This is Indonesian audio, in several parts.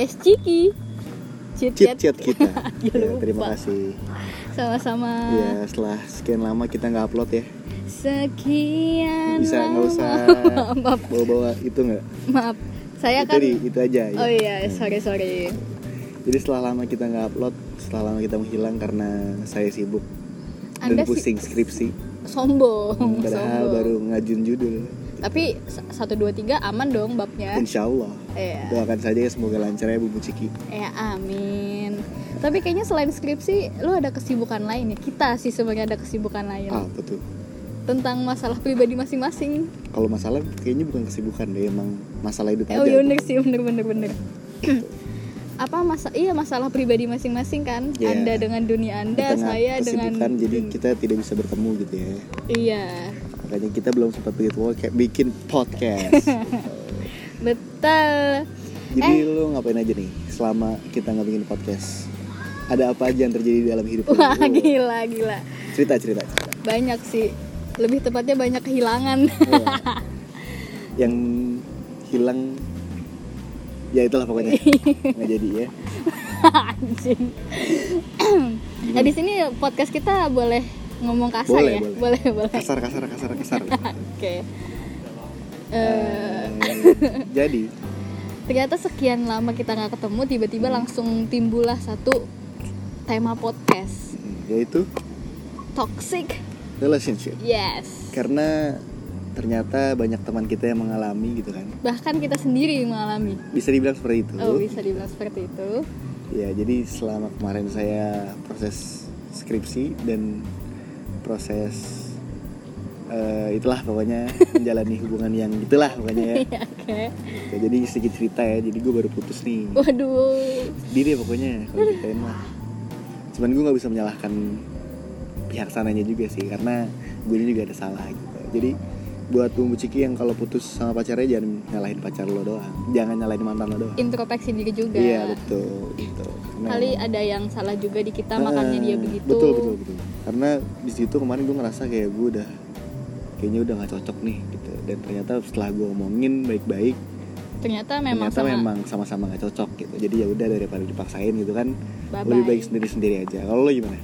podcast Ciki. Chit Chat kita. Ya, terima kasih. Sama-sama. Ya setelah sekian lama kita nggak upload ya. Sekian. Bisa nggak usah maaf, bawa-bawa itu nggak? maaf. Saya itu kan. di, itu aja. ya. Oh iya, sorry sorry. Jadi setelah lama kita nggak upload, setelah lama kita menghilang karena saya sibuk Anda dan pusing skripsi. Sombong. Hmm, Padahal sombong. baru ngajun judul. Tapi satu dua tiga aman dong babnya. Insya Allah. Iya. Doakan saja ya semoga lancar ya Bu Ciki. Ya amin. Tapi kayaknya selain skripsi, lu ada kesibukan lain ya. Kita sih sebenarnya ada kesibukan lain Ah betul. tentang masalah pribadi masing-masing. Kalau masalah kayaknya bukan kesibukan deh, emang masalah hidup Eh, aja. Oh iya bener sih, bener bener bener. Apa masa iya masalah pribadi masing-masing kan? Iya. Anda dengan dunia Anda, saya dengan jadi kita tidak bisa bertemu gitu ya. Iya. Makanya kita belum sempat begitu kayak bikin podcast. Betul. Jadi Eh. lu ngapain aja nih selama kita nggak bikin podcast? Ada apa aja yang terjadi di dalam hidup lu? Wah, gila gila. Cerita cerita cerita. Banyak sih. Lebih tepatnya banyak kehilangan. Iya. yang hilang ya itulah pokoknya nggak jadi ya. Anjing. nah, di sini podcast kita boleh ngomong kasar Boleh, ya? boleh. Boleh, boleh. Kasar kasar kasar kasar. Oke. Eh, Eh, jadi ternyata sekian lama kita nggak ketemu, tiba-tiba Hmm. langsung timbullah satu tema podcast yaitu toxic. relationship. Yes. Karena ternyata banyak teman kita yang mengalami gitu kan. Bahkan kita sendiri mengalami. Bisa dibilang seperti itu. Oh, bisa dibilang seperti itu. Ya, jadi selama kemarin saya proses skripsi dan proses eh, itulah pokoknya menjalani hubungan yang itulah pokoknya ya. Iya, Oke. Ya, jadi sedikit cerita ya, jadi gue baru putus nih. Waduh. Sedih deh pokoknya kalau ceritain mah. Cuman gue nggak bisa menyalahkan pihak sananya juga sih, karena gue juga ada salah gitu. Jadi buat bumbu ciki yang kalau putus sama pacarnya jangan nyalahin pacar lo doang, jangan nyalahin mantan lo doang. Introspeksi diri juga. Iya betul, gitu. Karena Kali ada yang salah juga di kita, makanya dia Ah, begitu. betul betul betul karena di situ kemarin gue ngerasa kayak gue udah kayaknya udah nggak cocok nih gitu dan ternyata setelah gue ngomongin baik-baik Ternyata memang ternyata sama. memang sama-sama nggak cocok gitu jadi ya udah daripada dipaksain gitu kan Bye-bye. lebih baik sendiri-sendiri aja kalau lo gimana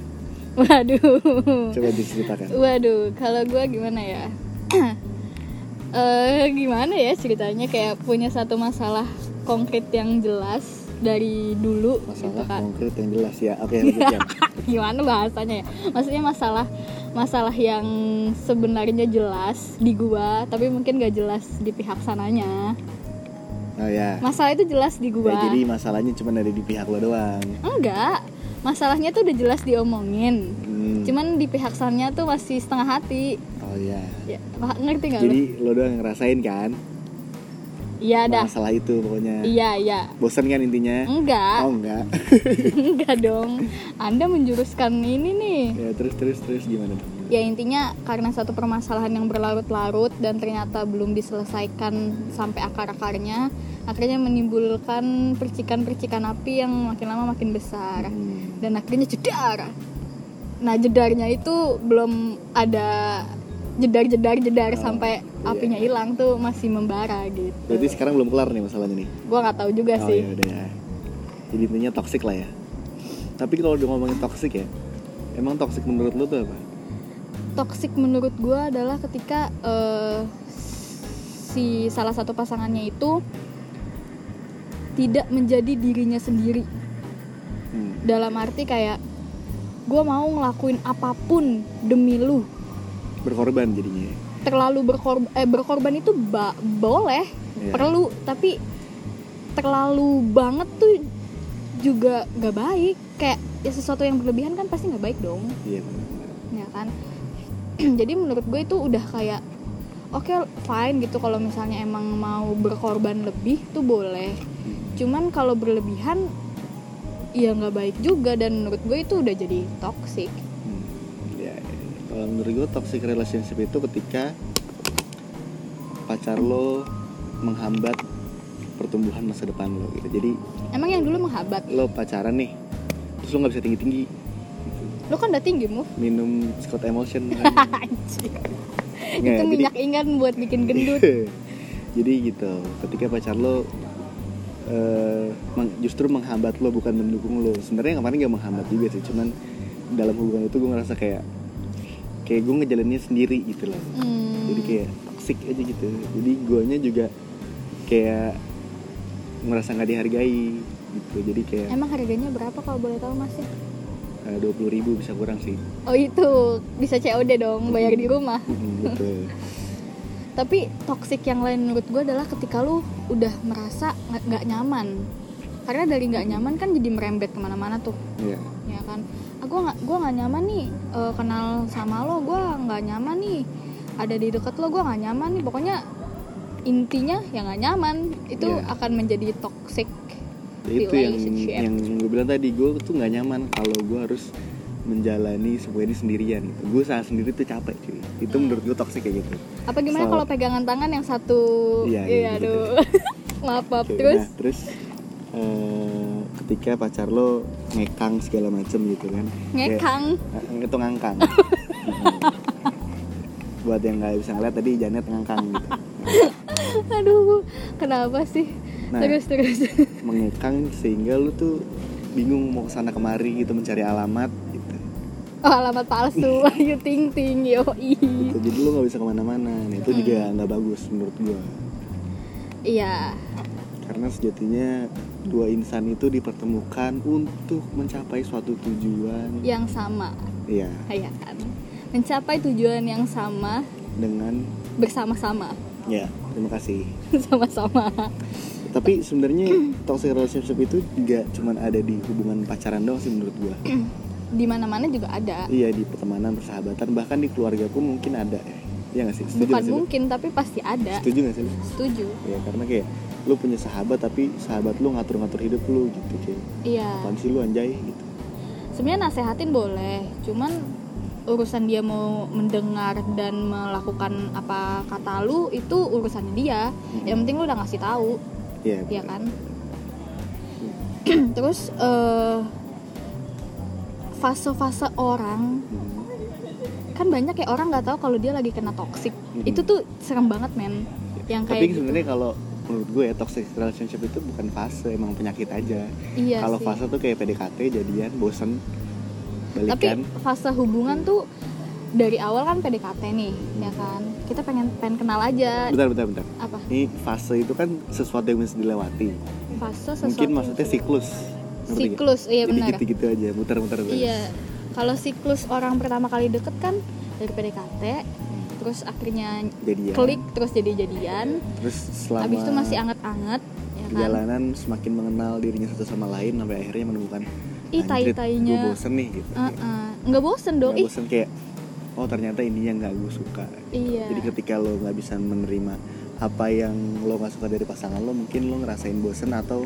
Waduh. coba diceritakan Waduh, kalau gue gimana ya? Eh gimana ya ceritanya kayak punya satu masalah konkret yang jelas dari dulu gitu masalah kan. konkret yang jelas ya oke lanjutkan Gimana bahasanya ya? Maksudnya masalah masalah yang sebenarnya jelas di gua, tapi mungkin gak jelas di pihak sananya. oh ya Masalah itu jelas di Ya, gua. jadi masalahnya cuma ada di pihak lo doang Enggak. Masalahnya tuh udah jelas diomongin. Hmm. Cuman di pihak sananya tuh masih setengah hati. oh ya Ya, ngerti gak jadi lu? lo doang ngerasain kan Iya dah. masalah itu pokoknya Iya, iya. bosan kan intinya Enggak. oh enggak Enggak dong. Anda menjuruskan ini nih. ya terus terus terus gimana Ya intinya karena satu permasalahan yang berlarut-larut dan ternyata belum diselesaikan sampai akar-akarnya, akhirnya menimbulkan percikan-percikan api yang makin lama makin besar Hmm. dan akhirnya jedar. Nah jedarnya itu belum ada jedar-jedar jedar Oh, sampai iya. apinya hilang tuh masih membara gitu. Berarti sekarang belum kelar nih masalahnya nih. Gua nggak tahu juga Oh sih. ya udah. Jadi intinya toxic lah ya. Tapi kalau udah ngomongin toxic ya, emang toxic menurut lo tuh apa? toxic menurut gue adalah ketika eh, si salah satu pasangannya itu tidak menjadi dirinya sendiri Hmm. dalam arti kayak gue mau ngelakuin apa pun demi lu Berkorban jadinya. ya? terlalu berkorban eh berkorban itu ba- boleh Iya. perlu tapi terlalu banget tuh juga gak baik kayak ya sesuatu yang berlebihan kan pasti nggak baik dong Iya benar. ya kan jadi menurut gue itu udah kayak oke fine gitu kalau misalnya emang mau berkorban lebih tuh boleh cuman kalau berlebihan ya nggak baik juga dan menurut gue itu udah jadi toxic Hmm. Kalau menurut gue toxic relationship itu ketika pacar lo menghambat pertumbuhan masa depan lo gitu. Jadi emang yang dulu menghabat lo pacaran nih, terus lo nggak bisa tinggi tinggi, lu kan udah tinggi mu minum Scott kan. Anjing. Nggak, itu jadi- minyak ingan buat bikin gendut jadi gitu ketika pacar lo eh, meng- justru menghambat lo bukan mendukung lo sebenarnya kemarin gak menghambat juga sih cuman dalam hubungan itu gue ngerasa kayak kayak gue ngejalaninnya sendiri gitu loh Hmm. jadi kayak toxic aja gitu jadi guanya juga kayak merasa nggak dihargai gitu jadi kayak Emang harganya berapa kalau boleh tahu mas ya? dua puluh ribu bisa kurang sih Oh itu bisa COD dong, bayar di rumah. Mm, gitu Tapi toxic yang lain menurut gue adalah ketika lu udah merasa nggak nyaman. Karena dari nggak nyaman kan jadi merembet ke mana-mana tuh, ya ya kan? Ah, gue nggak gua nggak nyaman nih eh, kenal sama lo, gue nggak nyaman nih ada di deket lo, gue nggak nyaman nih. Pokoknya intinya ya nggak nyaman itu Iya. akan menjadi toxic. Ya, itu yang yang gue bilang tadi gue tuh nggak nyaman kalau gue harus menjalani semua ini sendirian gue saat sendiri tuh capek cuy itu menurut gue toxic kayak gitu Apa gimana So- kalau pegangan tangan yang satu? Iya, iya, gitu. aduh. maaf maaf terus. nah, terus eh, ketika pacar lo ngekang segala macem gitu kan Ngekang. Eh, itu ngangkang buat yang nggak bisa ngeliat tadi Janet ngangkang gitu Aduh, kenapa sih? Nah. Terus terus. mengekang sehingga lu tuh bingung mau ke sana kemari gitu mencari alamat gitu Oh, alamat palsu. Ayo ting ting yo Gitu. jadi lu nggak bisa ke mana-mana nah itu juga nggak bagus menurut gua Iya. karena sejatinya dua insan itu dipertemukan untuk mencapai suatu tujuan Yang sama, ya ya kan. Mencapai tujuan yang sama dengan bersama-sama. ya terima kasih Sama-sama. tapi sebenarnya toxic relationship itu juga cuman ada di hubungan pacaran doang sih menurut gua Di mana-mana juga ada. iya di pertemanan persahabatan bahkan di keluarga pun mungkin ada ya Iya nggak sih setuju Bukan nggak sih mungkin, tapi pasti ada. setuju nggak sih? Setuju. ya karena kayak lu punya sahabat tapi sahabat lu ngatur-ngatur hidup lu gitu kayak Iya. apaan sih lu anjay gitu Sebenarnya nasehatin boleh, cuman urusan dia mau mendengar dan melakukan apa kata lu itu urusannya dia. Yang penting lu udah ngasih tahu. Iya ya betul. kan terus eh, fase-fase orang Hmm. kan banyak ya orang nggak tahu kalau dia lagi kena toxic Mhm. itu tuh serem banget men yang tapi kayak gitu. sebenarnya kalau menurut gue ya toxic relationship itu bukan fase emang penyakit aja. Iya kalau fase tuh kayak PDKT jadian bosen tapi balikan fase hubungan tuh dari awal kan PDKT nih ya kan? Kita pengen pengen kenal aja. Bentar bentar bentar. Apa? Ini fase itu kan sesuatu yang bisa dilewati. Fase sesuatu mungkin maksudnya siklus. Siklus iya jadi benar. gitu-gitu aja muter-muter terus. Iya, kalau siklus orang pertama kali deket kan dari PDKT, terus akhirnya jadian. klik terus jadi jadian, terus selama habis itu masih anget-anget, ya kan? perjalanan semakin mengenal dirinya satu sama lain sampai akhirnya menemukan Ih, tai-tainya. gue bosen nih gitu. Uh-uh. nggak bosen dong, Nggak ih, bosen kayak oh ternyata ini yang nggak gue suka. Iya, jadi ketika lo nggak bisa menerima apa yang lo nggak suka dari pasangan lo mungkin lo ngerasain bosen atau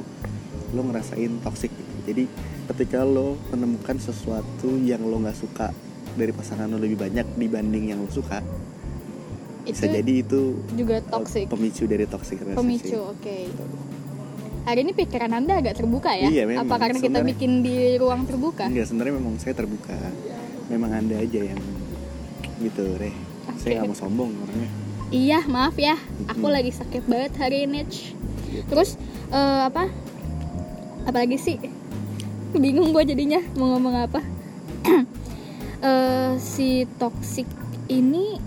lo ngerasain toxic gitu. Jadi ketika lo menemukan sesuatu yang lo nggak suka dari pasangan lo lebih banyak dibanding yang lo suka bisa jadi itu juga uh, toxic, pemicu dari toxic relationship pemicu, oke. Hari ini pikiran anda agak terbuka ya? Iya, memang. Apa karena kita Sebenarnya- bikin di ruang terbuka? enggak sebenarnya memang saya terbuka memang anda aja yang gitu deh saya Oke. nggak mau sombong orangnya Iya, maaf ya, aku Mm-mm. lagi sakit banget hari ini. Ch. Terus eh, apa? Apalagi sih? Bingung gue jadinya mau ngomong apa. Eh, si toxic ini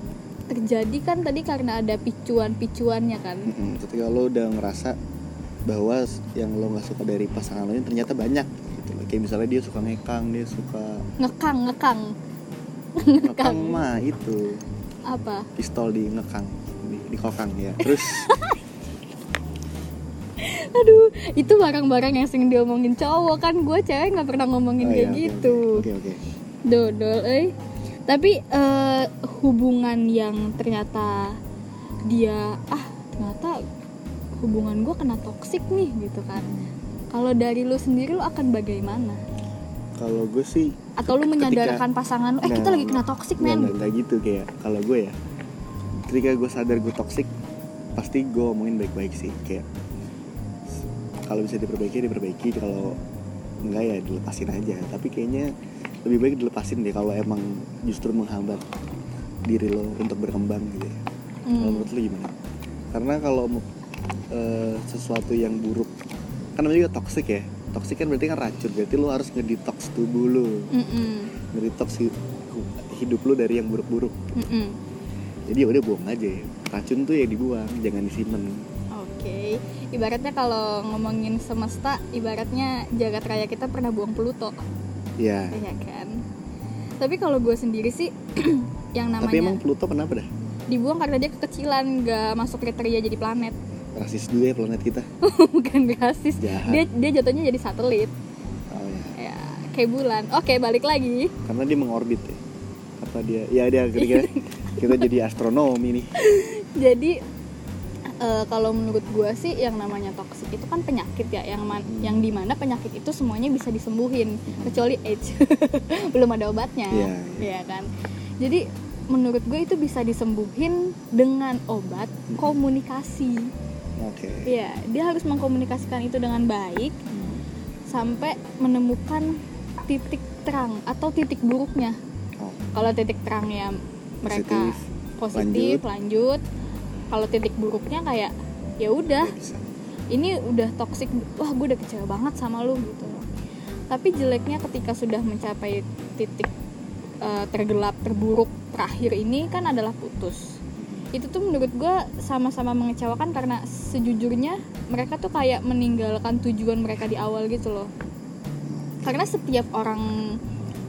terjadi kan tadi karena ada picuan-picuannya kan. Mm-mm. ketika lo udah ngerasa bahwa yang lo nggak suka dari pasangan lo ini ternyata banyak gitu loh. kayak misalnya dia suka ngekang dia suka Ngekang, ngekang. ngekang mah itu Apa? pistol di ngekang di, di kokang ya terus Aduh, itu barang-barang yang sering diomongin cowok kan. Gue cewek nggak pernah ngomongin Oh, kayak iya, oke, gitu. oke oke dodol eh tapi eh, hubungan yang ternyata dia ah ternyata hubungan gue kena toksik nih gitu kan. Kalau dari lu sendiri lu akan bagaimana? Kalau gue sih atau lu Ketika- menyadarkan pasangan lu eh kita Nah, lagi kena toksik men. nggak, nggak gitu kayak kalau gue ya ketika gue sadar gue toxic pasti gue omongin baik-baik sih kayak kalau bisa diperbaiki diperbaiki kalau enggak ya dilepasin aja. Tapi kayaknya lebih baik dilepasin deh kalau emang justru menghambat diri lo untuk berkembang gitu ya. Kalau Hmm. menurut lo gimana? Karena kalau eh, sesuatu yang buruk kan namanya juga toxic ya. Toxic kan berarti kan racun berarti lu harus ngedetox tubuh lu Mm-mm. ngedetox hi- hidup lu dari yang buruk-buruk. Mm-mm. jadi ya udah buang aja racun tuh ya dibuang jangan disimpan. Oke, ibaratnya kalau ngomongin semesta, ibaratnya jagat raya kita pernah buang Pluto, ya ya kan? Tapi kalau gue sendiri sih, yang namanya tapi emang Pluto kenapa dah dibuang karena dia kekecilan, gak masuk kriteria jadi planet, rasis dulu ya planet kita bukan rasis. Jahat. Dia dia jatuhnya jadi satelit, oh ya ya kayak bulan. Oke, balik lagi. karena dia mengorbit ya apa dia ya dia kira-kira kita jadi astronomi nih Jadi eh, kalau menurut gue sih yang namanya toxic itu kan penyakit ya, yang man- Hmm. yang di mana penyakit itu semuanya bisa disembuhin kecuali AIDS, belum ada obatnya, Iya. Iya kan. Jadi menurut gue itu bisa disembuhin dengan obat Hmm. komunikasi. oke Iya, dia harus mengkomunikasikan itu dengan baik Hmm. sampai menemukan titik terang atau titik buruknya. oh Kalau titik terangnya mereka Positif, positif, lanjut. Kalau titik buruknya kayak ya udah, ya ini udah toxic. Wah, gue udah kecewa banget sama lu gitu. Tapi jeleknya ketika sudah mencapai titik eh, tergelap, terburuk terakhir ini kan adalah putus. Itu tuh menurut gue sama-sama mengecewakan karena sejujurnya mereka tuh kayak meninggalkan tujuan mereka di awal gitu loh. Karena setiap orang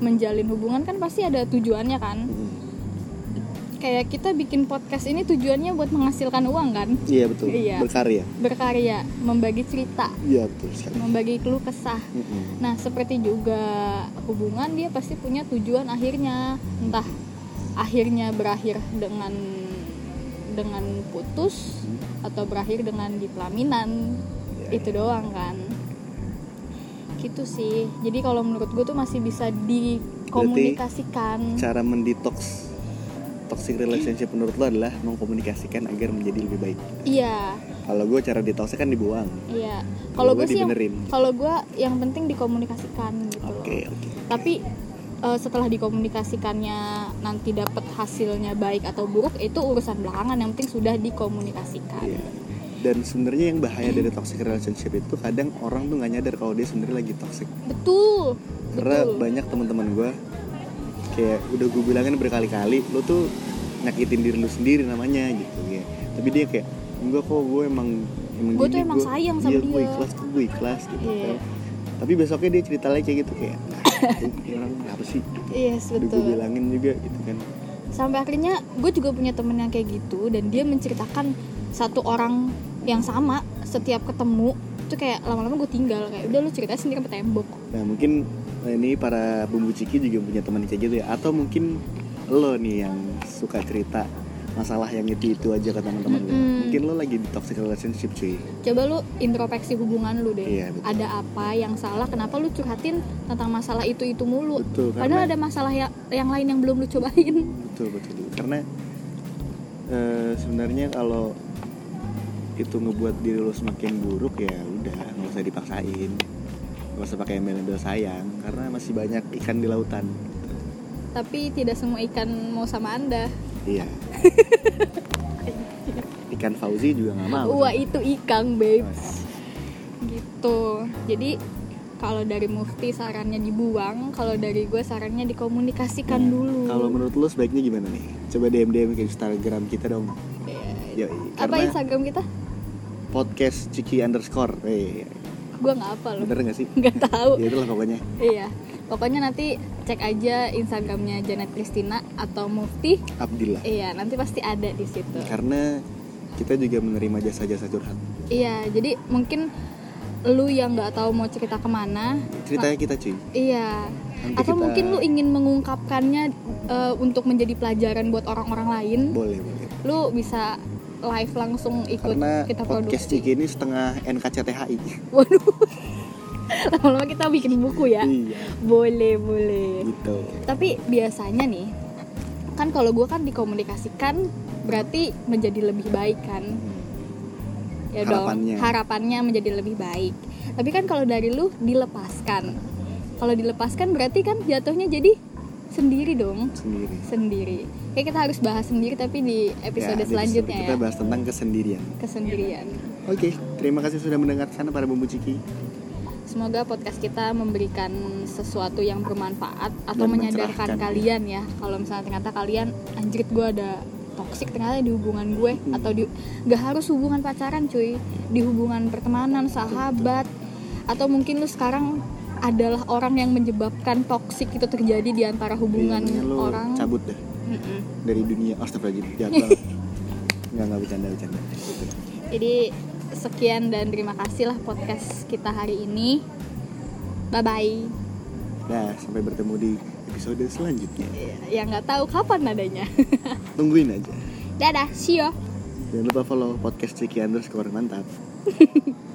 menjalin hubungan kan pasti ada tujuannya kan Hmm. Kayak kita bikin podcast ini tujuannya buat menghasilkan uang kan? Iya betul. Iya. berkarya. Berkarya membagi cerita. Iya betul sekali. Membagi keluh kesah. Mm-mm. nah seperti juga hubungan dia pasti punya tujuan akhirnya. Entah akhirnya berakhir dengan dengan putus atau berakhir dengan di pelaminan. Ya, itu doang kan? Gitu sih. Jadi kalau menurut gue tuh masih bisa dikomunikasikan. cara mendetox toxic relationship menurut lo adalah mengkomunikasikan agar menjadi lebih baik. Iya. Kalau gue cara detoxnya kan dibuang. Iya, Kalau gue sih kalau gue yang penting dikomunikasikan gitu oke oke. Tapi eh, setelah dikomunikasikannya nanti dapat hasilnya baik atau buruk itu urusan belakangan. Yang penting sudah dikomunikasikan. Iya. dan sebenarnya yang bahaya dari toxic relationship itu kadang orang tuh nggak nyadar kalau dia sebenarnya lagi toxic. Betul, karena betul. banyak teman-teman gue kayak udah gue bilangin berkali-kali lo tuh nyakitin diri lu sendiri namanya gitu ya tapi dia kayak enggak kok gue emang emang Gua tuh emang sayang sama iya, gue dia." ikhlas tuh gue ikhlas gitu Iya. kan tapi besoknya dia cerita lagi kayak gitu kayak "Ah, ini orang apa sih Yes, udah gue betul. bilangin juga gitu kan Sampai akhirnya gue juga punya temen yang kayak gitu dan dia menceritakan satu orang yang sama setiap ketemu itu kayak lama-lama gue tinggal kayak udah lu cerita sendiri ke tembok. nah mungkin ini para bumbu ciki juga punya teman kayak gitu ya. Atau mungkin lo nih yang suka cerita masalah yang itu itu aja ke teman-teman lo. Mm-mm. mungkin lo lagi di toxic relationship cuy. Coba lu introspeksi hubungan lu deh. Iya, betul. ada apa yang salah? Kenapa lu curhatin tentang masalah itu itu mulu? Betul, padahal karena- ada masalah ya- yang lain yang belum lu cobain. Betul betul. Karena eh, sebenarnya kalau itu ngebuat diri lo semakin buruk ya udah nggak usah dipaksain nggak usah pakai embel-embel sayang karena masih banyak ikan di lautan. Tapi tidak semua ikan mau sama anda. Iya. Ikan Fauzi juga nggak mau. Wah itu ikan babes gitu. Jadi kalau dari mufti sarannya dibuang kalau dari gue sarannya dikomunikasikan Nah, dulu. Kalau menurut lo sebaiknya gimana nih? Coba DM DM ke Instagram kita dong. Eh, Yoi, apa instagram kita? Podcast ciki underscore. Eh gue nggak apa loh. Bener nggak sih? Nggak tahu. Ya itulah pokoknya. Iya, pokoknya nanti cek aja Instagramnya Janet Christina atau Mufti. Abdillah. Iya, nanti pasti ada di situ. karena kita juga menerima jasa-jasa curhat. Iya, jadi mungkin lu yang nggak tahu mau cerita ke mana, ceritanya kita cuy. Iya. Nanti Atau kita- mungkin lu ingin mengungkapkannya eh, untuk menjadi pelajaran buat orang-orang lain, boleh boleh. Lu bisa live langsung ikut karena kita podcast produksi. Ciki ini setengah NKCTHI Waduh. Lama-lama kita bikin buku ya. iya Boleh, boleh. gitu tapi biasanya nih kan kalau gue kan dikomunikasikan berarti menjadi lebih baik kan ya Harapannya. dong harapannya menjadi lebih baik tapi kan kalau dari lu dilepaskan kalau dilepaskan berarti kan jatuhnya jadi sendiri dong. Sendiri. Sendiri. Kayak kita harus bahas sendiri tapi di episode Ya, selanjutnya kita ya. bahas tentang kesendirian. Kesendirian. Oke terima kasih sudah mendengarkan para bumbu ciki. Semoga podcast kita memberikan sesuatu yang bermanfaat atau Dan menyadarkan kalian ya. kalau misalnya ternyata kalian anjrit gue ada toksik ternyata di hubungan gue Hmm. atau di gak harus hubungan pacaran cuy. Di hubungan pertemanan sahabat atau mungkin lu sekarang adalah orang yang menyebabkan toksik itu terjadi di antara hubungan Kayaknya lo orang cabut dah Mm-mm. dari dunia astagfirullahaladzim jahat banget nggak nggak bercanda bercanda gitu. Jadi sekian dan terima kasih lah podcast kita hari ini. Bye bye. nah sampai bertemu di episode selanjutnya Ya nggak tahu kapan adanya. tungguin aja Dadah, see ya. jangan lupa follow podcast ciki underscore mantap